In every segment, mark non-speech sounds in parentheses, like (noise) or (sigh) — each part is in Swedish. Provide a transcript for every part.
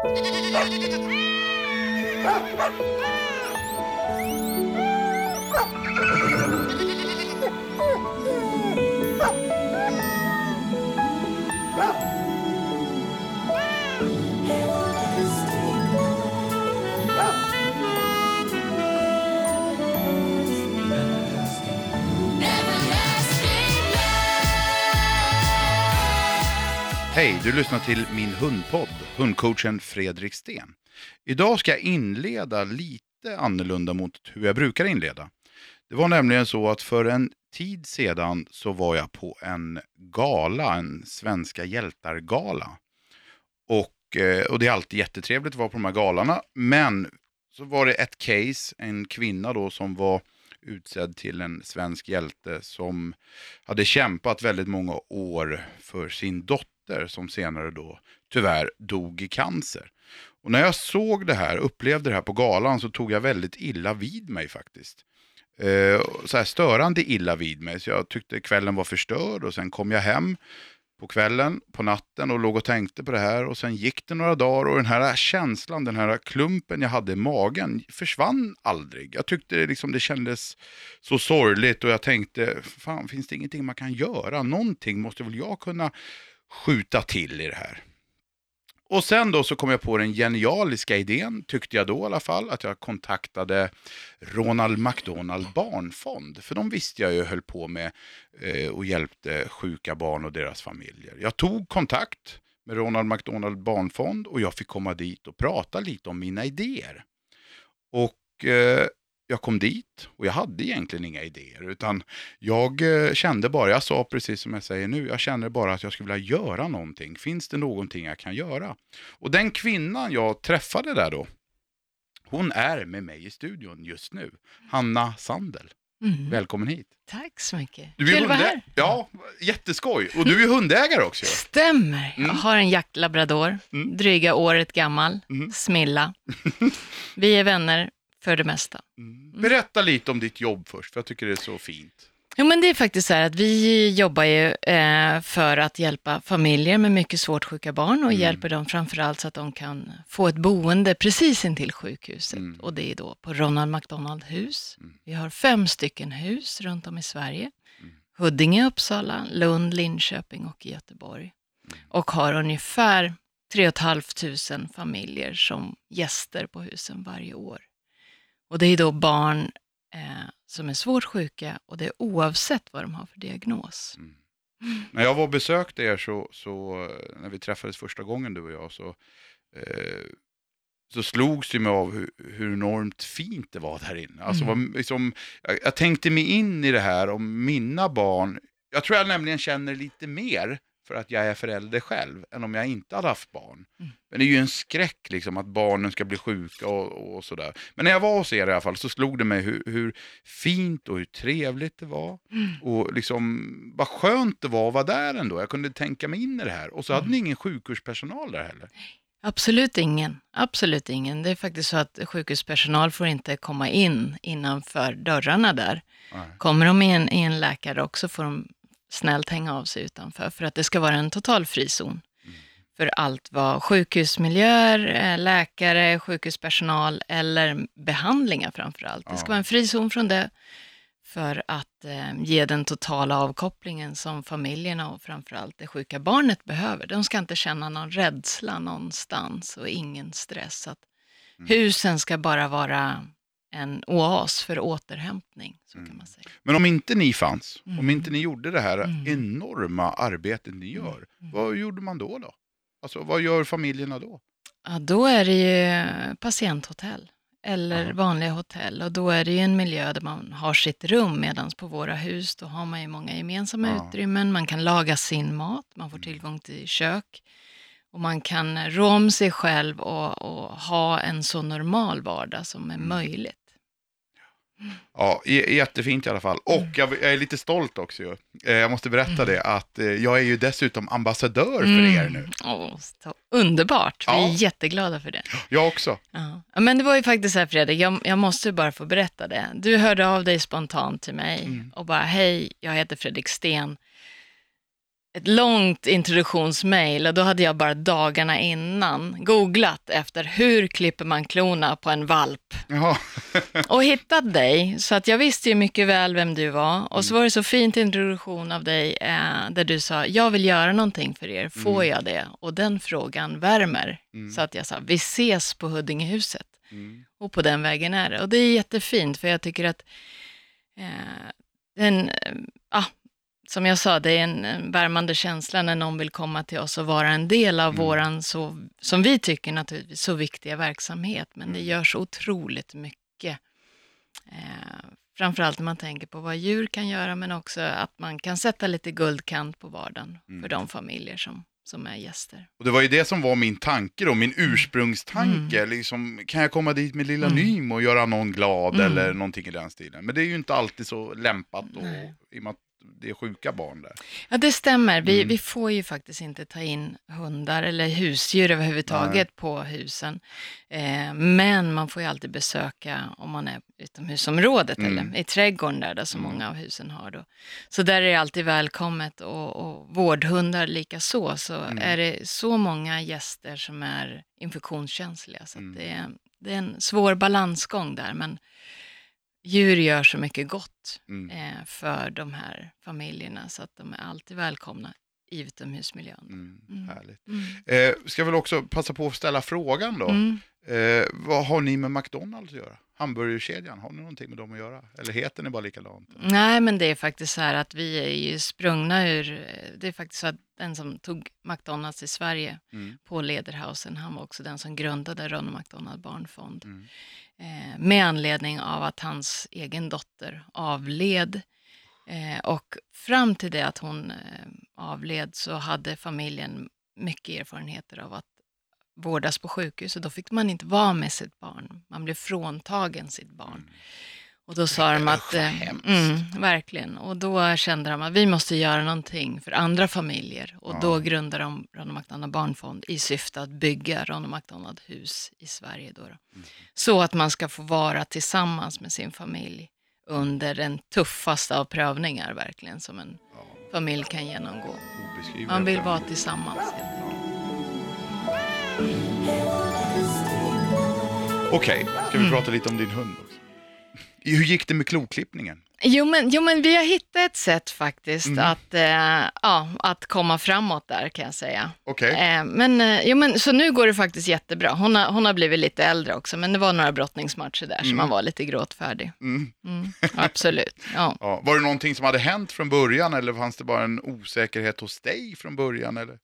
Ha ha ha! Hej, du lyssnar till min hundpodd, hundcoachen Fredrik Sten. Idag ska jag inleda lite annorlunda mot hur jag brukar inleda. Det var nämligen så att för en tid sedan så var jag på en gala, en Svenska hjältar-gala. Och, eh, och det är alltid jättetrevligt att vara på de här galorna, men så var det ett case, en kvinna då som var utsedd till en svensk hjälte som hade kämpat väldigt många år för sin dotter som senare då tyvärr dog i cancer. Och när jag såg det här, upplevde det här på galan så tog jag väldigt illa vid mig faktiskt. Eh, så här störande illa vid mig, så jag tyckte kvällen var förstörd och sen kom jag hem på kvällen, på natten och låg och tänkte på det här och sen gick det några dagar och den här känslan, den här klumpen jag hade i magen försvann aldrig. Jag tyckte det, liksom, det kändes så sorgligt och jag tänkte, fan finns det ingenting man kan göra? Någonting måste väl jag kunna skjuta till i det här. Och sen då så kom jag på den genialiska idén, tyckte jag då i alla fall, att jag kontaktade Ronald McDonald Barnfond. För de visste jag ju höll på med eh, och hjälpte sjuka barn och deras familjer. Jag tog kontakt med Ronald McDonald Barnfond och jag fick komma dit och prata lite om mina idéer. Och eh, jag kom dit och jag hade egentligen inga idéer utan jag eh, kände bara, jag sa precis som jag säger nu, jag kände bara att jag skulle vilja göra någonting. Finns det någonting jag kan göra? Och den kvinnan jag träffade där då, hon är med mig i studion just nu. Hanna Sandel. Mm. Välkommen hit. Tack så mycket. Du är Kul att vara här. Ja, jätteskoj. Och du är hundägare också. Stämmer. Jag Mm. har en jaktlabrador, Mm. dryga året gammal, Mm. Smilla. (laughs) Vi är vänner för det mesta. Mm. Berätta lite om ditt jobb först, för jag tycker det är så fint. Jo, men det är faktiskt så här att vi jobbar ju eh, för att hjälpa familjer med mycket svårt sjuka barn och Mm. hjälper dem framförallt så att de kan få ett boende precis intill sjukhuset. Mm. Och det är då på Ronald McDonald hus. Mm. Vi har fem stycken hus runt om i Sverige. Mm. Huddinge, Uppsala, Lund, Linköping och Göteborg. Mm. Och har ungefär 3 500 familjer som gäster på husen varje år. Och det är då barn eh, som är svårt sjuka och det är oavsett vad de har för diagnos. Mm. När jag var och besökte er så, så eh, när vi träffades första gången du och jag så, eh, så slogs det mig av hur, hur enormt fint det var där inne. Alltså, Mm. vad, liksom, jag, jag tänkte mig in i det här om mina barn. Jag tror jag nämligen känner lite mer för att jag är förälder själv än om jag inte hade haft barn. Mm. Men det är ju en skräck liksom att barnen ska bli sjuka och, och sådär. Men när jag var hos er i alla fall så slog det mig hur, hur fint och hur trevligt det var. Mm. Och liksom, vad skönt det var att vara där ändå. Jag kunde tänka mig in i det här. Och så hade Mm. ni ingen sjukhuspersonal där heller. Absolut ingen. Absolut ingen. Det är faktiskt så att sjukhuspersonal får inte komma in innanför dörrarna där. Nej. Kommer de i en, i en läkare också får de snällt hänga av sig utanför för att det ska vara en total frizon. För allt vad sjukhusmiljöer, eh, läkare, sjukhuspersonal eller behandlingar framför allt. Det ska vara en frizon från det för att eh, ge den totala avkopplingen som familjerna och framförallt det sjuka barnet behöver. De ska inte känna någon rädsla någonstans och ingen stress. Att Mm. Husen ska bara vara en oas för återhämtning, så Mm. kan man säga. Men om inte ni fanns, om Mm. inte ni gjorde det här Mm. enorma arbetet ni gör, Mm. vad gjorde man då? då? Alltså vad gör familjerna då? Ja, då är det ju patienthotell eller Aha. vanliga hotell och då är det ju en miljö där man har sitt rum medan på våra hus då har man ju många gemensamma Ja. utrymmen, man kan laga sin mat, man får Mm. tillgång till kök och man kan rå om sig själv och, och ha en så normal vardag som är Mm. möjligt. Ja, jättefint i alla fall. Och Mm. jag, jag är lite stolt också ju. Eh, Jag måste berätta det, att eh, jag är ju dessutom ambassadör för Mm. er nu. Så underbart, vi Ja. är jätteglada för det. Jag också. Ja, Men det var ju faktiskt så här Fredrik, jag, jag måste bara få berätta det. Du hörde av dig spontant till mig Mm. och bara, hej, jag heter Fredrik Sten. Ett långt introduktionsmail och då hade jag bara dagarna innan googlat efter hur klipper man klorna på en valp Jaha. (laughs) och hittat dig. Så att jag visste ju mycket väl vem du var. Och så var det så fint introduktion av dig eh, där du sa, jag vill göra någonting för er, får jag det? Och den frågan värmer. Mm. Så att jag sa, vi ses på Huddingehuset. Mm. Och på den vägen är det. Och det är jättefint för jag tycker att eh, den, eh, ah, som jag sa, det är en, värmande känsla när någon vill komma till oss och vara en del av Mm. våran, så, som vi tycker naturligtvis, så viktiga verksamhet. Men det Mm. görs otroligt mycket. Eh, framförallt när man tänker på vad djur kan göra, men också att man kan sätta lite guldkant på vardagen Mm. för de familjer som, som är gäster. Och det var ju det som var min tanke då, min ursprungstanke. Mm. Liksom, kan jag komma dit med lilla Mm. Nym och göra någon glad Mm. eller någonting i den stilen. Men det är ju inte alltid så lämpat Nej. i och med att det är sjuka barn där. Ja, det stämmer. Vi, Mm. vi får ju faktiskt inte ta in hundar eller husdjur överhuvudtaget Nej. på husen. Eh, men man får ju alltid besöka om man är utomhusområdet Mm. eller i trädgården där, där så Mm. många av husen har. Då. Så där är det alltid välkommet och, och vårdhundar lika så. Så Mm. är det så många gäster som är infektionskänsliga. Så Mm. det, är, det är en svår balansgång där. Men djur gör så mycket gott Mm. eh, för de här familjerna så att de är alltid välkomna i utomhusmiljön. Mm. Mm. Härligt. Mm. Eh, ska väl också passa på att ställa frågan då. Mm. Eh, vad har ni med McDonalds att göra? Hamburgerkedjan, har ni någonting med dem att göra? Eller heter ni bara likadant? Nej, men det är faktiskt så här att vi är ju sprungna ur, eh, det är faktiskt så att den som tog McDonalds i Sverige, Mm. Paul Lederhausen, han var också den som grundade Ronald McDonald Barnfond. Eh, med anledning av att hans egen dotter avled. Eh, och fram till det att hon eh, avled så hade familjen mycket erfarenheter av att vårdas på sjukhus och då fick man inte vara med sitt barn. Man blev fråntagen sitt barn. Mm. Och då sa de att, eh, mm, verkligen, och då kände de att vi måste göra någonting för andra familjer. Och Ja. då grundade de Ronald McDonald Barnfond i syfte att bygga Ronald McDonald hus i Sverige. Då då. Mm. Så att man ska få vara tillsammans med sin familj under den tuffaste av prövningar verkligen som en Ja, familj kan genomgå. Man vill vara tillsammans. helt. Okej, ska vi Mm. prata lite om din hund också? Hur gick det med kloklippningen? Jo men, jo, men vi har hittat ett sätt faktiskt Mm. att, eh, ja, att komma framåt där kan jag säga. Okej, Eh, men, eh, jo, men, så nu går det faktiskt jättebra. Hon har, hon har blivit lite äldre också, men det var några brottningsmatcher där, så Mm. man var lite gråtfärdig. mm. Mm, absolut. (laughs) Ja. ja. Var det någonting som hade hänt från början eller fanns det bara en osäkerhet hos dig från början? Eller?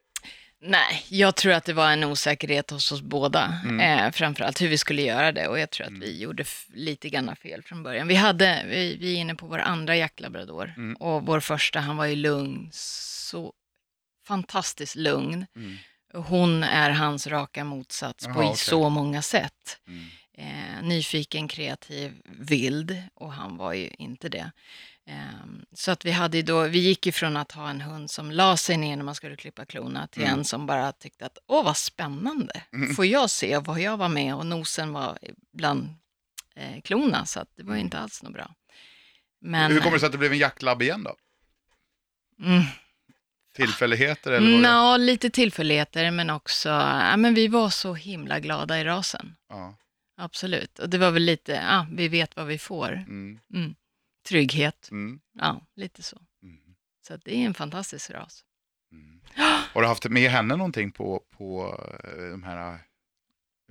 Nej, jag tror att det var en osäkerhet hos oss båda, Mm. eh, framförallt hur vi skulle göra det och jag tror att Mm. vi gjorde lite grann fel från början. Vi, hade, vi, vi är inne på vår andra jacklabrador Mm. och vår första, han var ju lugn, så fantastiskt lugn. Mm. Hon är hans raka motsats på Jaha, okej. så många sätt. Mm. Eh, nyfiken, kreativ, vild och han var ju inte det. Ehm, så att vi hade då, vi gick ifrån att ha en hund som la sig ner när man skulle klippa klorna till Mm. en som bara tyckte att åh vad spännande, Mm. får jag se vad jag var med och nosen var bland eh, klorna så att det var Mm. inte alls något bra. Men, Hur kommer det sig att det blev en jacklabb igen då? Mm, Tillfälligheter eller? Nå, lite tillfälligheter men också, ja, men vi var så himla glada i rasen. Ja. Absolut, och det var väl lite, ja, vi vet vad vi får. Mm. Trygghet, Mm. ja, lite så. Mm. Så det är en fantastisk ras. Mm. Har du haft med henne någonting på, på eh, de här eh,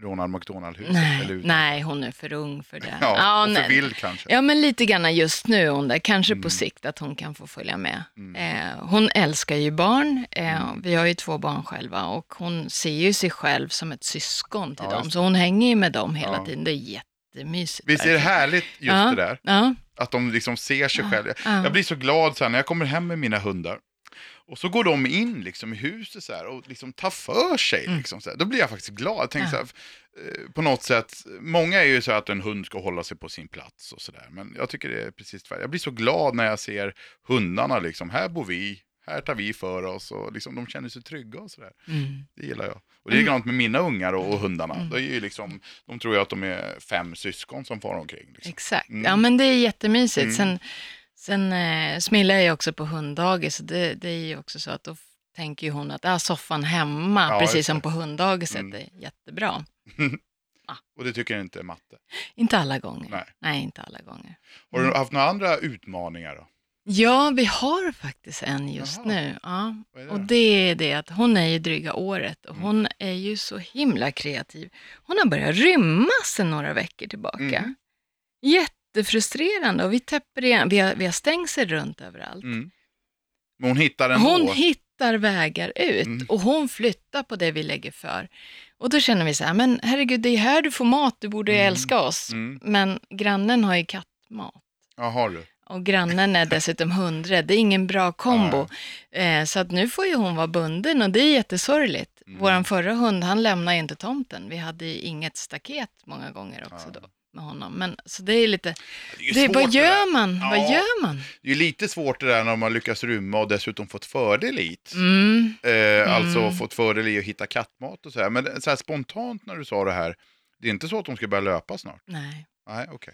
Ronald McDonald-huset? Nej, nej, hon är för ung för det. (laughs) Ja, och för vild kanske? Ja, men lite grann just nu hon där. Kanske Mm. på sikt att hon kan få följa med. Mm. Eh, hon älskar ju barn. Eh, Mm. Vi har ju två barn själva och hon ser ju sig själv som ett syskon till Ja, dem. Så hon hänger ju med dem hela Ja. tiden. Det är jättemysigt. Visst är det härligt just Ja. det där? Ja, Att de liksom ser sig själva. ja. Jag blir så glad sen när jag kommer hem med mina hundar. Och så går de in liksom i huset så här och liksom tar för sig. Mm. Liksom så här. Då blir jag faktiskt glad. Jag Ja. så här, eh, på något sätt, många är ju så att en hund ska hålla sig på sin plats och sådär. Men jag tycker det är precis tvärtom. Jag blir så glad när jag ser hundarna liksom, här bor vi, här tar vi för oss och liksom, de känner sig trygga och sådär. Mm. Det gillar jag. Och det är likadant med mina ungar och, och hundarna. Mm. Det är ju liksom, de tror ju att de är fem syskon som far omkring. Liksom. Exakt. Mm. Ja, men det är jättemysigt. Mm. Sen, sen eh, Smilla är ju också på hunddagis. och Det, det är ju också så att då tänker ju hon att ah, soffan hemma, Ja, precis som på hunddagiset, Mm. är jättebra. (laughs) Och det tycker inte matte. Inte alla gånger. Nej. Nej, inte alla gånger. Har du haft några andra utmaningar då? Ja, vi har faktiskt en just Jaha. nu. Ja. Det Och det är det att hon är ju dryga året och Mm. hon är ju så himla kreativ. Hon har börjat rymma sedan några veckor tillbaka. Mm. Jättefrustrerande och vi täpper igen, vi har, vi har stängsel runt överallt. Mm. Men hon hittar ändå. Hon hittar vägar ut Mm. och hon flyttar på det vi lägger för. Och då känner vi så här, men herregud, det är här du får mat, du borde Mm. älska oss. Mm. Men grannen har ju kattmat. Ja, har du. Och grannen är dessutom hundrädd. Det är ingen bra kombo. Eh, så att nu får ju hon vara bunden och det är jättesorgligt. Mm. Vår förra hund, han lämnar ju inte tomten. Vi hade ju inget staket många gånger också då med honom. Men så det är lite, Det är det, vad det gör man? Ja. Vad gör man? Det är ju lite svårt det där när man lyckas rymma och dessutom fått fördel hit. Mm. Eh, Alltså Mm. fått fördel i att hitta kattmat och så här. Men så här spontant när du sa det här, det är inte så att de ska börja löpa snart? Nej. Nej, okej.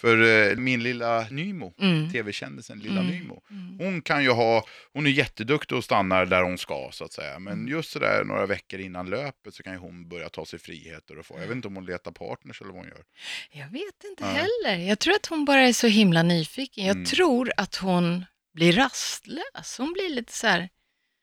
För eh, min lilla Nymo, Mm. tv-kändisen Lilla Mm. Nymo, Mm. hon kan ju ha, hon är jätteduktig och stannar där hon ska så att säga. Men Mm. just sådär några veckor innan löpet så kan ju hon börja ta sig friheter och få, jag vet inte om hon letar partners eller vad hon gör. Jag vet inte Ja. heller. Jag tror att hon bara är så himla nyfiken. Jag Mm. tror att hon blir rastlös. Hon blir lite så här,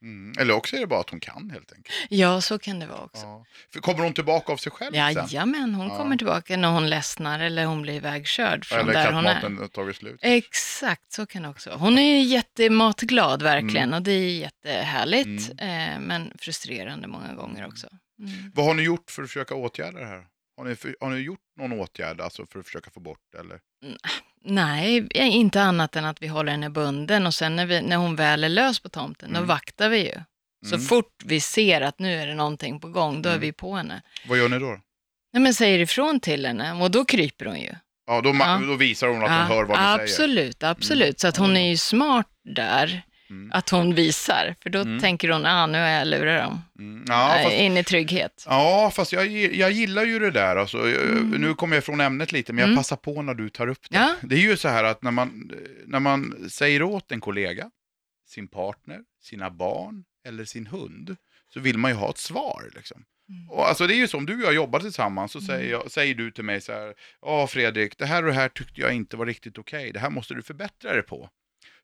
Mm. Eller också är det bara att hon kan helt enkelt. ja så kan det vara också. Ja. För kommer hon tillbaka av sig själv sen? Jajamän, hon Ja. kommer tillbaka när hon ledsnar eller hon blir vägkörd från Eller där hon är. har tagit slut? Exakt, så kan det också vara. Hon är jättematglad verkligen Mm. och det är jättehärligt, eh, men frustrerande många gånger också. Mm. Vad har ni gjort för att försöka åtgärda det här? Har ni, för, har ni gjort någon åtgärd alltså för att försöka få bort det? Eller? Nej, inte annat än att vi håller henne bunden och sen när, vi, när hon väl är lös på tomten, då Mm. vaktar vi ju. Så Mm. fort vi ser att nu är det någonting på gång, då är Mm. vi på henne. Vad gör ni då? Nej, men säger ifrån till henne och då kryper hon ju. Ja, då, Ja. då visar hon att hon hör vad ni säger. absolut, absolut. Mm. Så att hon är ju smart där, Mm. att hon visar. För då Mm. tänker hon, ah, nu har jag lurat dem. Mm. Ja, fast, In i trygghet. ja, fast jag, jag gillar ju det där. Alltså, Mm. Nu kommer jag från ämnet lite, men jag passar på när du tar upp det. Ja. Det är ju så här att när man, när man säger åt en kollega, sin partner, sina barn eller sin hund, så vill man ju ha ett svar. Liksom. Mm. Och alltså det är ju som du och jag jobbar tillsammans, så säger, jag, säger du till mig så här, ja Fredrik, det här och det här tyckte jag inte var riktigt okej, det här måste du förbättra dig på.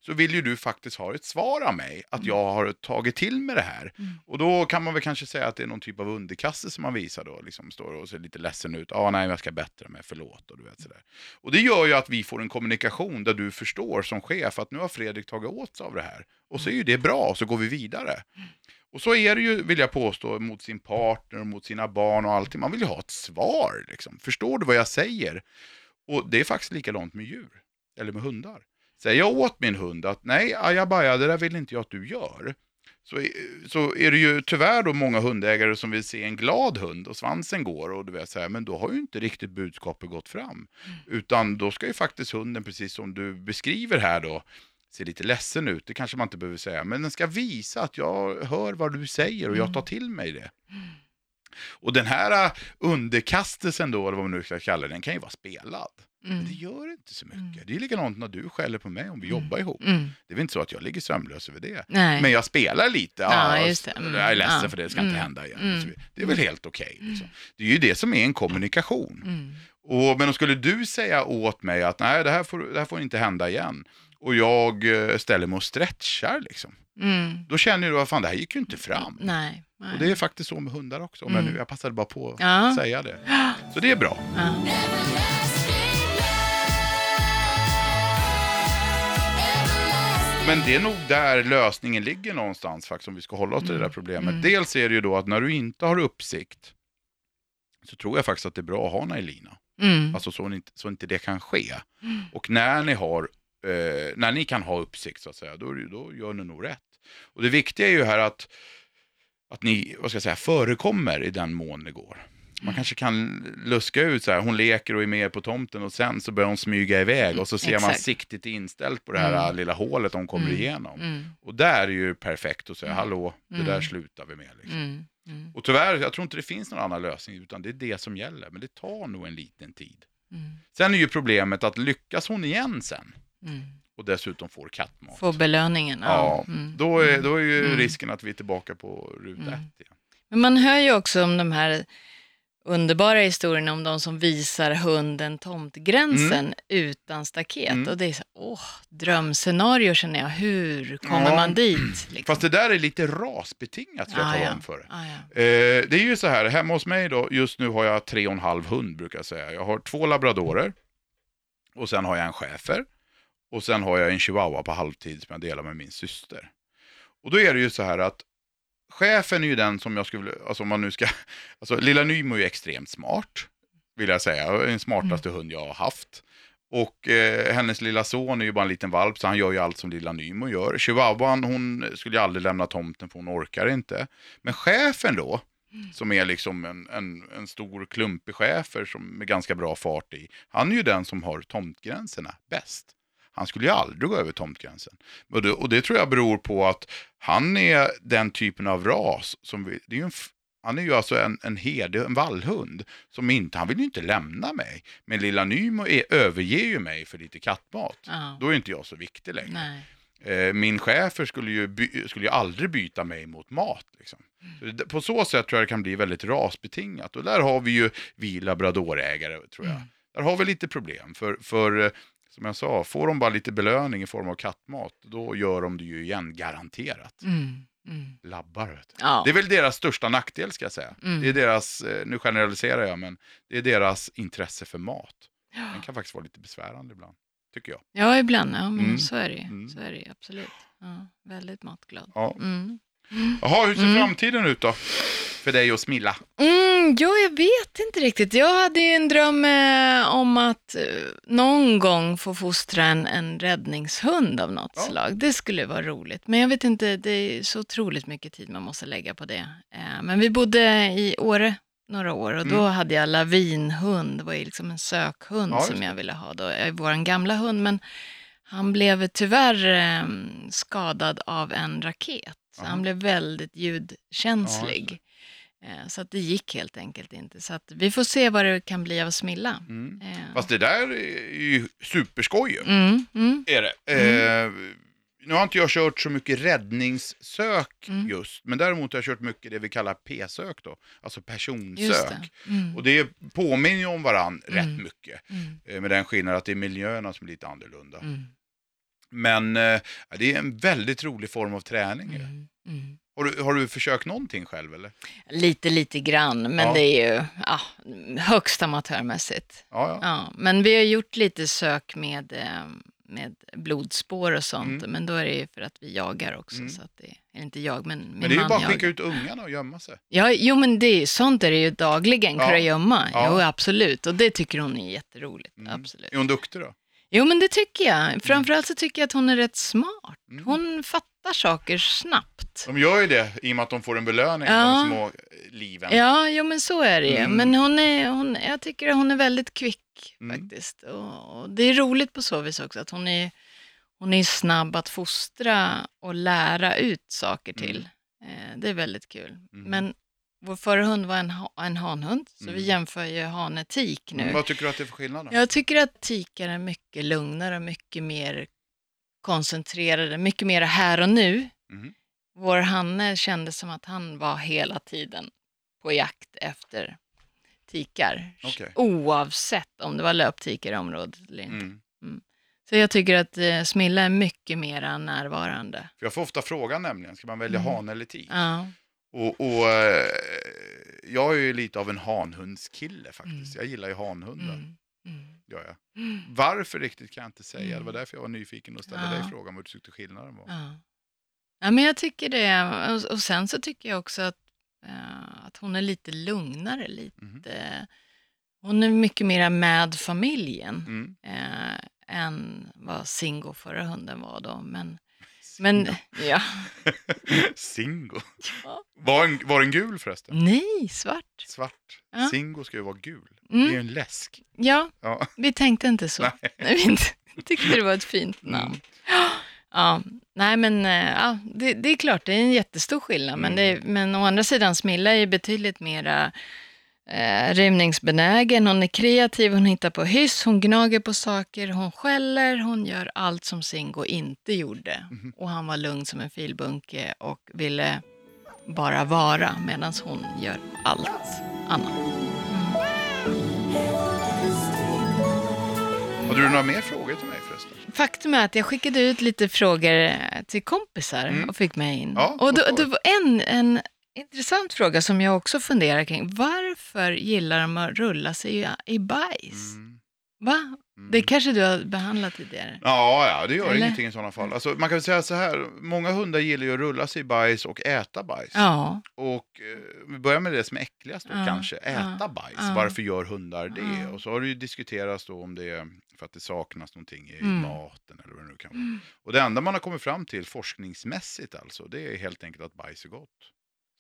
Så vill ju du faktiskt ha ett svar av mig, att jag har tagit till med det här. Mm. Och då kan man väl kanske säga att det är någon typ av underkastelse man visar då, liksom står och ser lite ledsen ut, ah, nej jag ska bättra mig, förlåt och du vet sådär. Och det gör ju att vi får en kommunikation där du förstår som chef att nu har Fredrik tagit åt sig av det här. Och så är ju det bra, och så går vi vidare. Och så är det ju, vill jag påstå, mot sin partner, mot sina barn och allting. Man vill ju ha ett svar. Liksom. Förstår du vad jag säger? Och det är faktiskt likadant med djur, eller med hundar. Säger jag åt min hund att nej, ajabaja, det där vill inte jag att du gör. Så, så är det ju tyvärr då många hundägare som vill se en glad hund och svansen går och du vet så här, men då har ju inte riktigt budskapet gått fram. Utan då ska ju faktiskt hunden, precis som du beskriver här då, se lite ledsen ut, det kanske man inte behöver säga, men den ska visa att jag hör vad du säger och jag tar till mig det. Och den här äh, underkastelsen då, eller vad man nu ska kalla den, kan ju vara spelad. Men Mm. det gör inte så mycket. Mm. Det är likadant när du skäller på mig om vi jobbar ihop. Mm. Det är väl inte så att jag ligger sömnlös över det. Nej. Men jag spelar lite, Ja, ja, just det. Mm, jag är ledsen ja. för det, det ska inte Mm, hända igen. mm. Det är väl helt okej. liksom. Det är ju det som är en kommunikation. Mm. Och, men då skulle du säga åt mig att nej, det här får, det här får inte hända igen. Och jag eh, ställer mig och stretchar liksom. Mm. Då känner du att fan, det här gick ju inte fram. Nej. nej. Och det är faktiskt så med hundar också. Men Mm. nu, jag passade bara på att Ja. säga det. Så det är bra. Ja. Men det är nog där lösningen ligger någonstans faktiskt om vi ska hålla oss till det där Mm. problemet. Mm. Dels är det ju då att när du inte har uppsikt så tror jag faktiskt att det är bra att ha en Elina. Mm. Alltså så inte, så inte det kan ske. Mm. Och när ni har, eh, när ni kan ha uppsikt så att säga, då, då gör ni nog rätt. Och det viktiga är ju här att, att ni, vad ska jag säga, förekommer i den mån det går. Mm. Man kanske kan luska ut så här, hon leker och är med på tomten och sen så börjar hon smyga iväg och så ser man Exakt. siktet inställt på det här Mm. lilla hålet hon kommer Mm. igenom. Mm. Och där är ju perfekt att säga, Mm. hallå, det Mm. där slutar vi med. Liksom. Mm. Mm. Och tyvärr, jag tror inte det finns någon annan lösning, utan det är det som gäller. Men det tar nog en liten tid. Mm. Sen är ju problemet att lyckas hon igen sen, Mm. och dessutom får kattmat. Få belöningen. Ja, Mm. Då är, Mm. då är ju Mm. risken att vi är tillbaka på ruta Mm. ett igen. Men man hör ju också om de här underbara historierna om de som visar hunden tomtgränsen utan staket. Mm. Och det är så, åh, drömscenario känner jag. Hur kommer Ja. man dit? (clears throat) Liksom? Fast det där är lite rasbetingat jag Ah, tala ja. om för dig. Ah, ja. Eh, det är ju så här, hemma hos mig då, just nu har jag tre och en halv hund brukar jag säga. Jag har två labradorer och sen har jag en schäfer och sen har jag en chihuahua på halvtid som jag delar med min syster. Och då är det ju så här att chefen är ju den som jag skulle, alltså om man nu ska, alltså lilla Nymo är ju extremt smart, vill jag säga, den smartaste hund jag har haft. Och eh, hennes lilla son är ju bara en liten valp, så han gör ju allt som lilla Nymo gör. Chihuahuan, hon skulle ju aldrig lämna tomten för hon orkar inte. Men chefen då, som är liksom en, en, en stor klumpig chefer som med ganska bra fart i, han är ju den som har tomtgränserna bäst. Han skulle ju aldrig gå över tomtgränsen. Och det, och det tror jag beror på att han är den typen av ras som vi, det är ju en, han är ju alltså en, en herde, en vallhund, som inte, han vill ju inte lämna mig. Men lilla Nymo är, överger ju mig för lite kattmat. Ja. Då är inte jag så viktig längre. Nej. Eh, min chefer skulle ju, by, skulle ju aldrig byta mig mot mat. Liksom. Det- På så sätt tror jag det kan bli väldigt rasbetingat. Och där har vi ju vi labradorägare, tror jag. Mm. Där har vi lite problem. För, för eh, som jag sa, får de bara lite belöning i form av kattmat, då gör de det ju igen, garanterat. Mm. Mm. Labbar. Ja. Det är väl deras största nackdel, ska jag säga. Mm. Det är deras, eh, nu generaliserar jag, men det är deras intresse för mat. Den kan faktiskt vara lite besvärande ibland, tycker jag. Ja, ibland. Ja, men Mm. så är det ju. Mm. Så är det absolut. Ja, väldigt matglad. Ja. Mm. Jaha, hur ser Mm. framtiden ut då? För dig och Smilla? Mm, ja, jag vet inte riktigt. Jag hade ju en dröm eh, om att eh, någon gång få fostra en, en räddningshund av något Ja. slag. Det skulle vara roligt. Men jag vet inte, det är så otroligt mycket tid man måste lägga på det. Eh, men vi bodde i Åre några år och då Mm. hade jag lavinhund. Det var ju liksom en sökhund Ja, som jag ville ha. Då. Vår gamla hund, men han blev tyvärr eh, skadad av en raket. Så Aha. han blev väldigt Ja, ljudkänslig. Eh, Så att det gick helt enkelt inte. Så att vi får se vad det kan bli av Smilla. Mm. Eh, Fast det där är ju superskoj. Mm, mm, Är det. Eh, nu har inte jag kört så mycket räddningssök Mm. just, men däremot har jag kört mycket det vi kallar P-sök då, alltså personsök. det. Mm, Och det påminner ju om varann Mm. rätt mycket, mm, eh, med den skillnaden att det är miljöerna som är lite annorlunda. Men eh, det är en väldigt rolig form av träning. mm, mm. Har, du, har du försökt någonting själv eller? Lite, lite grann, men Ja. det är ju ja, högst amatörmässigt. Ja, ja. Ja, men vi har gjort lite sök med, eh, med blodspår och sånt, Mm. men då är det ju för att vi jagar också. Mm. Så att det, eller inte jag, men min Men det är ju bara att skicka ut ungarna och gömma sig. Ja, jo men det, är- sånt är det ju dagligen, Ja. kurragömma. Ja. Jo, absolut. Och det tycker hon är jätteroligt. Mm. Absolut. Är hon duktig då? Jo, men det tycker jag. Framförallt så tycker jag att hon är rätt smart. Mm. Hon fattar saker snabbt. De gör ju det i och med att de får en belöning, Ja. de små eh, liven. Ja, jo men så är det ju. Mm. Men hon är, hon, jag tycker att hon är väldigt kvick Mm. faktiskt. Och, och det är roligt på så vis också att hon är, hon är snabb att fostra och lära ut saker till. Eh, det är väldigt kul. Mm. Men vår förra hund var en, ha, en hanhund, så Mm. vi jämför ju hane-tik nu. Men Vad tycker du att det är för skillnad då? Jag tycker att tikar är mycket lugnare och mycket mer koncentrerade, mycket mer här och nu. Mhm. Vår Hanne kändes som att han var hela tiden på jakt efter tikar. Okej. Oavsett om det var löptikar i området eller inte. Mm. Så jag tycker att eh, Smilla är mycket mer närvarande. För jag får ofta frågan nämligen, ska man välja Mm. hane eller tik? Ja. Och, och eh, jag är ju lite av en hanhundskille faktiskt. Mm. Jag gillar ju hanhundar, Mm. Mm. gör jag. Mm. Varför riktigt kan jag inte säga. Det Mm. var därför jag var nyfiken och ställde Ja. dig frågan vad du tyckte skillnaden var. Ja. ja, men jag tycker det. Och, och sen så tycker jag också att, eh, att hon är lite lugnare. Lite, Mhm. hon är mycket mer med familjen Mm. eh, än vad Singo, förra hunden, var då. Men, men ja, (laughs) Singo. Ja. Var, en, var den gul förresten? nej, svart. Svart. Ja. Singo ska ju vara gul. Mm. Det är ju en läsk. Ja, Ja. vi tänkte inte så. Nej. (laughs) Nej, vi inte, tyckte det var ett fint namn. Ja, nej men eh, ja, det, det är klart, det är en jättestor skillnad. Men, det, Mm. men å andra sidan, Smilla är ju betydligt mera eh, rymningsbenägen, hon är kreativ, hon hittar på hyss, hon gnager på saker, hon skäller, hon gör allt som Singo inte gjorde. Mhm. Och han var lugn som en filbunke och ville bara vara medan hon gör allt annat. Hade du några mer frågor till mig förresten? Faktum är att jag skickade ut lite frågor till kompisar Mm. och fick med in. Ja, och då, var en, en intressant fråga som jag också funderar kring. Varför gillar de att rulla sig i, bajs? Mm. Va? Mm. Det kanske du har behandlat tidigare? Ja, ja, det gör Eller? ingenting i sådana fall. Alltså, man kan väl säga så här, många hundar gillar ju att rulla sig i bajs och äta bajs. Ja. Och eh, vi börjar med det som är äckligast då Ja, kanske, äta ja, bajs. Varför gör hundar det? Och så har det ju diskuterats då om det är för att det saknas någonting i Mm. maten eller vad det nu kan vara. Och det enda man har kommit fram till forskningsmässigt alltså, det är helt enkelt att bajs är gott.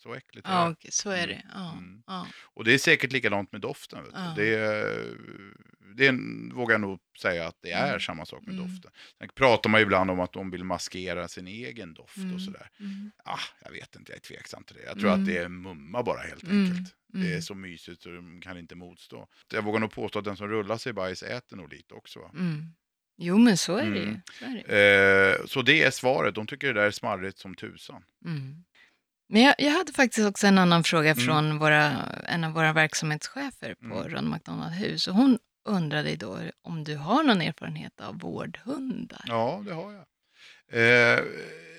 Så äckligt är Ja, det. okej, så är det. Ja, Mm. ja. Och det är säkert likadant med doften. Ja. Det, det vågar jag nog säga att det är Mm. samma sak med Mm. doften. Sen pratar man ibland om att de vill maskera sin egen doft Mm. och sådär. Mm. Ah, jag vet inte, jag är tveksam till det. Jag tror Mm. att det är mumma bara helt Mm. enkelt. Det är Mm. så mysigt så de kan inte motstå. Jag vågar nog påstå att den som rullar sig i bajs äter nog lite också. Mm. Jo, men så är det ju. Mm. Så, är det. Eh, så det är svaret. De tycker det där är smarrigt som tusan. Mm. Men jag, jag hade faktiskt också en annan fråga Mm. från våra, en av våra verksamhetschefer på Mm. Ron McDonald Hus. Och hon undrade då om du har någon erfarenhet av vårdhundar? Ja, det har jag. Eh,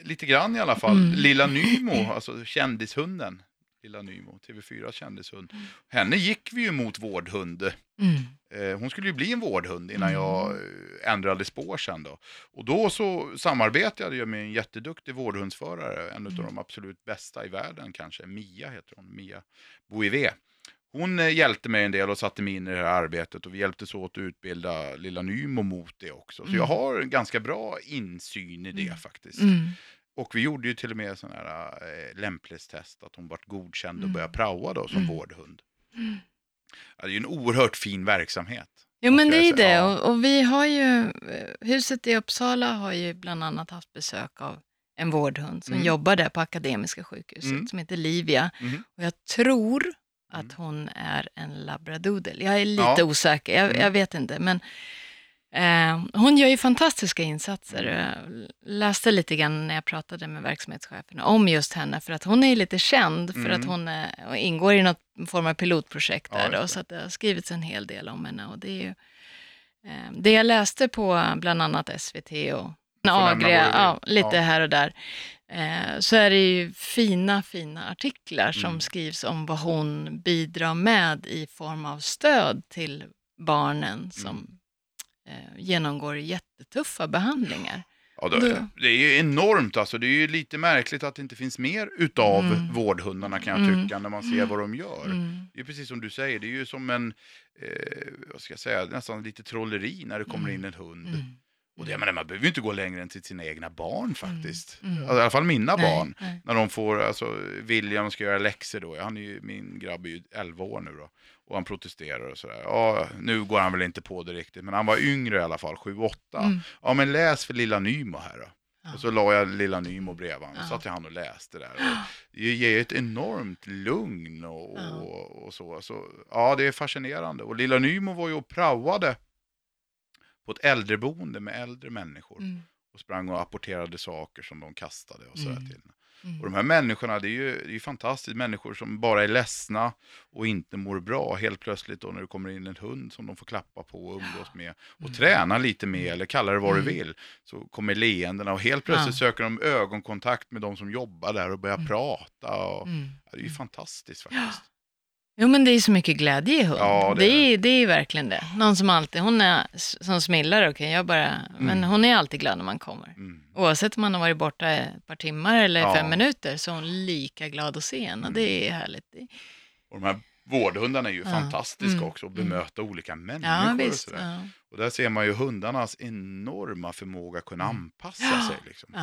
lite grann i alla fall. Mm. Lilla Nymo, alltså kändishunden. Lilla Nymo, TV4 kändishund. Mm. Henne gick vi ju mot vårdhund. Mm. Eh, hon skulle ju bli en vårdhund innan Mm. jag eh, ändrade spår sen då. Och då så samarbetade jag med en jätteduktig vårdhundsförare, en av Mm. de absolut bästa i världen kanske. Mia heter hon, Mia Bouivet. Hon eh, hjälpte mig en del och satte mig in i det här arbetet och vi hjälptes åt att utbilda lilla Nymo mot det också. Så Mm. jag har en ganska bra insyn i det Mm. faktiskt. Mm. Och vi gjorde ju till och med sån här eh, lämplighetstest, att hon vart godkänd och Mm. började praoa då som Mm. vårdhund. Mm. Ja, det är ju en oerhört fin verksamhet. Jo, men det är det. Ja. Och, och vi har ju, eh, huset i Uppsala har ju bland annat haft besök av en vårdhund som Mm. jobbar där på Akademiska sjukhuset Mm. som heter Livia. Mhm. Och jag tror att Mm. hon är en labradoodle. Jag är lite Ja. osäker, jag, Mm. jag vet inte. Men hon gör ju fantastiska insatser. Jag läste lite grann när jag pratade med verksamhetscheferna om just henne. För att hon är lite känd för Mm. att hon är, och ingår i något form av pilotprojekt Ja, där. just då, så att det har skrivits en hel del om henne. Och det är ju, eh, det jag läste på bland annat SVT och Agria, ja, lite Ja. här och där, eh, så är det ju fina, fina artiklar som Mm. skrivs om vad hon bidrar med i form av stöd till barnen som Mm. Eh, genomgår jättetuffa behandlingar. Ja, det, det är ju enormt alltså. Det är ju lite märkligt att det inte finns mer utav Mm. vårdhundarna kan jag Mm. tycka, när man ser vad de gör. Mm. Det är precis som du säger, det är ju som en, eh, vad ska jag säga, nästan lite trolleri när det kommer Mm. in en hund. Mm. Och det, men man behöver ju inte gå längre än till sina egna barn faktiskt. Mm. Alltså, I alla fall mina Nej, barn. nej. När de får, alltså William ska göra läxor då, han är ju, min grabb är ju 11 år nu då. Och han protesterar och sådär. Ja, nu går han väl inte på det riktigt, men han var yngre i alla fall, 7-8. Mm. Ja, men läs för lilla Nymo här då. Ja. Och så la jag lilla Nymo bredvid honom, Ja. satt jag han och läste där. Och det ger ett enormt lugn och, Ja. och, och så. så. Ja, det är fascinerande. Och lilla Nymo var ju och praoade på ett äldreboende med äldre människor. Mm. Och sprang och apporterade saker som de kastade och sådär Mm. till. Mm. Och de här människorna, det är ju det är ju fantastiskt. Människor som bara är ledsna och inte mår bra. Helt plötsligt då när det kommer in en hund som de får klappa på och umgås med. Och Mm. träna lite med, eller kalla det vad Mm. du vill. Så kommer leendena och helt plötsligt Ja. söker de ögonkontakt med de som jobbar där och börjar Mm. prata. Och, Mm. ja, det är ju fantastiskt faktiskt. Jo, men det är så mycket glädje i hund. Ja, det det, är det är verkligen det. Någon som alltid, hon är som smillar, okej, jag bara, men Mm. hon är alltid glad när man kommer. Mm. Oavsett om man har varit borta ett par timmar eller Ja. fem minuter så är hon lika glad att se en och Mm. det är härligt. Och de här vårdhundarna är ju Ja. fantastiska Mm. också, att bemöta olika människor och sådär. Och där ser man ju hundarnas enorma förmåga att kunna Mm. anpassa sig. Liksom.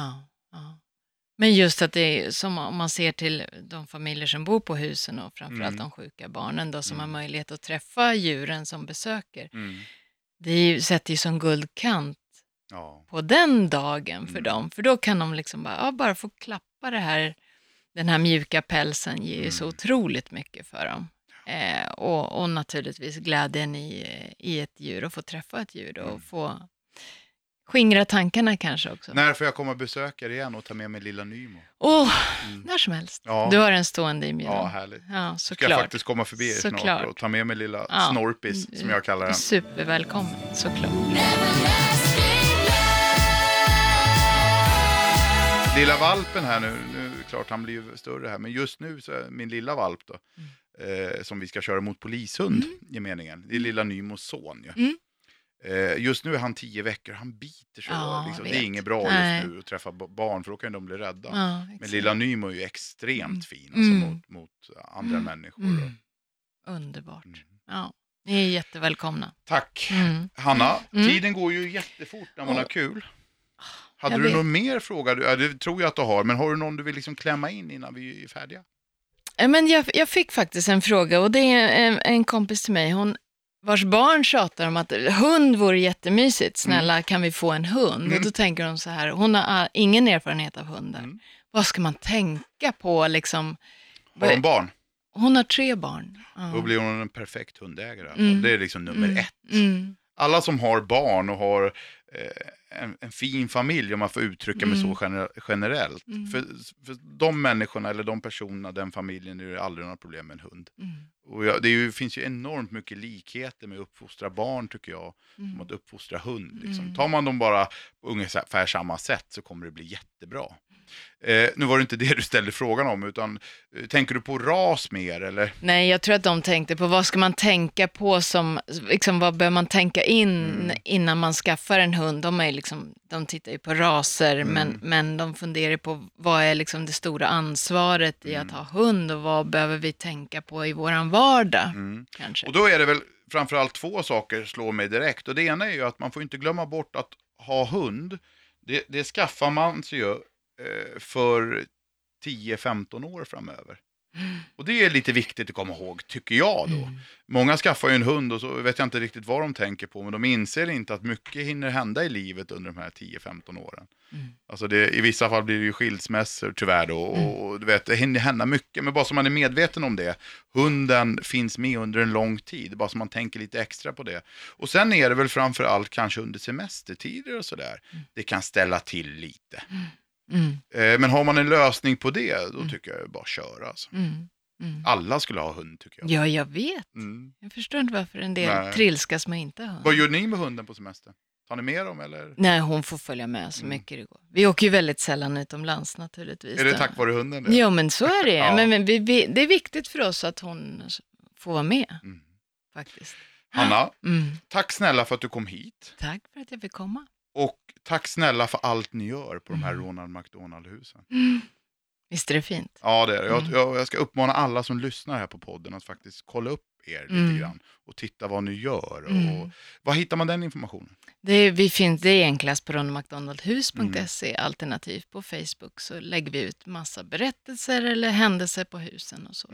Men just att det är som om man ser till de familjer som bor på husen och framförallt Mm. de sjuka barnen då, som Mm. har möjlighet att träffa djuren som besöker. Mm. Det är ju, sätter ju som guldkant Ja. på den dagen för Mm. dem. För då kan de liksom bara, ja, bara få klappa det här, den här mjuka pälsen ger ju så Mm. otroligt mycket för dem. Eh, och, och naturligtvis glädjen i, i ett djur och få träffa ett djur och Mm. få skingra tankarna kanske också. När får jag komma och besöka er igen och ta med mig lilla Nymo? Åh, Mm. när som helst. Ja. Du har en stående inbjudan. Ja, härligt. Ja, Ska jag såklart. faktiskt komma förbi er snart Såklart. och ta med mig lilla Ja. Snorpis, som jag kallar den. Supervälkommen, såklart. Lilla valpen här nu, nu klart han blir ju större här, men just nu så är min lilla valp då, eh, som vi ska köra mot polishund i meningen, det är lilla Nymos son ju. Mm. Eh, just nu är han tio veckor, han biter så. Ja, liksom. Det är inget bra Nej. just nu att träffa barn, för då kan de bli rädda. Ja, Men lilla Nymo är ju extremt Mm. fin alltså, Mm. mot, mot andra människor. Mm. Underbart. Mm. Ja, ni är jättevälkomna. Tack! Mm. Hanna, Mm. tiden går ju jättefort när man Ja. har kul. Hade Jag du vet. någon mer fråga? Ja, det tror jag att du har, men har du någon du vill liksom klämma in innan vi är färdiga? Eh, Men jag, jag fick faktiskt en fråga och det är en, en kompis till mig, hon, vars barn tjatar om att hund vore jättemysigt, snälla kan vi få en hund? Mm. Och då tänker hon så här, hon har ingen erfarenhet av hundar. Mm. Vad ska man tänka på liksom? Har de barn? Hon har tre barn. Ja. Då blir hon en perfekt hundägare. Alltså. Mm. Det är liksom nummer Mm. ett. Mm. Alla som har barn och har eh, en, en fin familj, om man får uttrycka mig Mm. så gener- generellt. Mm. För, för de människorna eller de personerna, den familjen, är det aldrig några problem med en hund. Mm. Och jag, det ju, finns ju enormt mycket likheter med att uppfostra barn tycker jag, som Mm. att uppfostra hund. Liksom. Mm. Tar man dem bara på ungefär samma sätt så kommer det bli jättebra. Eh, nu var det inte det du ställde frågan om, utan eh, tänker du på ras mer eller? Nej, jag tror att de tänkte på vad ska man tänka på som, liksom, vad bör man tänka in Mm. innan man skaffar en hund? De, är liksom, de tittar ju på raser, Mm. men, men de funderar på vad är liksom det stora ansvaret i Mm. att ha hund och vad behöver vi tänka på i våran vardag Mm. kanske? Och då är det väl framförallt två saker slår mig direkt. Och det ena är ju att man får inte glömma bort att ha hund. Det, det skaffar man sig ju för 10-15 år framöver. Och det är lite viktigt att komma ihåg, tycker jag då. Mm. Många skaffar ju en hund och så vet jag inte riktigt vad de tänker på, men de inser inte att mycket hinner hända i livet under de här 10-15 åren. Mm. Alltså det, i vissa fall blir det ju skilsmässor tyvärr då, och, och du vet, det hinner hända mycket, men bara så man är medveten om det. Hunden finns med under en lång tid, bara så man tänker lite extra på det. Och sen är det väl framför allt kanske under semestertider och sådär, det kan ställa till lite. Mm. Eh, men har man en lösning på det, då tycker jag bara köra. Alltså. Mm. Mm. Alla skulle ha hund tycker jag. Ja, jag vet. Mm. Jag förstår inte varför en del Nej. trilskas med inte hund. Vad gör ni med hunden på semester? Tar ni med dem eller? Nej, hon får följa med så Mm. mycket det går. Vi åker ju väldigt sällan utomlands naturligtvis. Är det tack vare hunden? Det? Ja, men så är det. (laughs) Ja. Men, men vi, vi, det är viktigt för oss att hon får vara med, Mm. faktiskt. Hanna, Mm. tack snälla för att du kom hit. Tack för att jag fick komma. Och tack snälla för allt ni gör på de här Mm. Ronald McDonald-husen. (gasps) Visst är det fint? Ja, det är det. Jag, Mm. jag, jag ska uppmana alla som lyssnar här på podden att faktiskt kolla upp er lite Mm. grann och titta vad ni gör. Och, Mm. Var hittar man den informationen? Det vi finns, det är enklast på ronmcdonaldhus.se, Mm. alternativt på Facebook så lägger vi ut massa berättelser eller händelser på husen och så.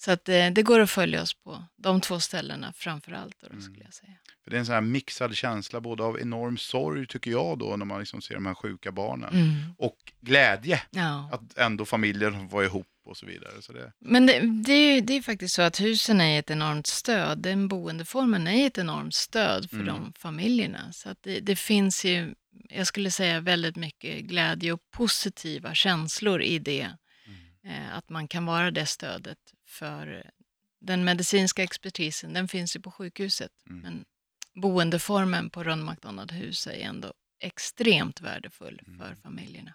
Mm. Så att det, det går att följa oss på de två ställena framför allt, då, Mm. skulle jag säga. För det är en sån här mixad känsla både av enorm sorg tycker jag då när man liksom ser de här sjuka barnen. Mm. Och glädje Ja. att ändå familjen var ihop och så vidare. Så det, Men det, det, är ju, det är faktiskt så att husen är ett enormt stöd. Den boendeformen är ett enormt stöd för Mm. de familjerna. Så att det, det finns ju, jag skulle säga väldigt mycket glädje och positiva känslor i det. Eh, att man kan vara det stödet för den medicinska expertisen, den finns ju på sjukhuset. Mm. Men boendeformen på Ron McDonald hus är ändå extremt värdefull Mm. för familjerna.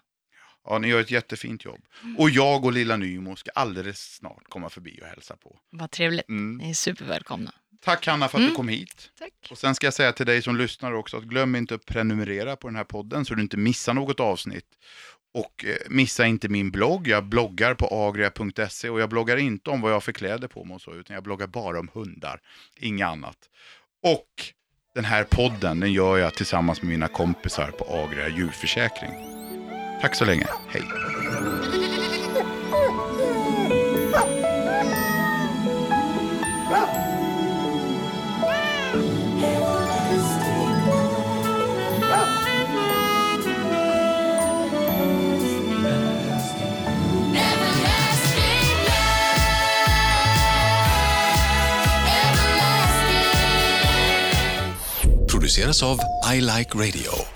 Ja, ni gör ett jättefint jobb. Och jag och lilla Nymo ska alldeles snart komma förbi och hälsa på. Vad trevligt. Mm. Ni är supervälkomna. Tack Hanna för att Mm. du kom hit. Tack. Och sen ska jag säga till dig som lyssnar också att glöm inte att prenumerera på den här podden så du inte missar något avsnitt. Och eh, missa inte min blogg. Jag bloggar på agria.se och jag bloggar inte om vad jag har för kläder på mig och så, utan jag bloggar bara om hundar. Inget annat. Och den här podden, den gör jag tillsammans med mina kompisar på Agria djurförsäkring. Tack så länge. Hej. Av I Like Radio.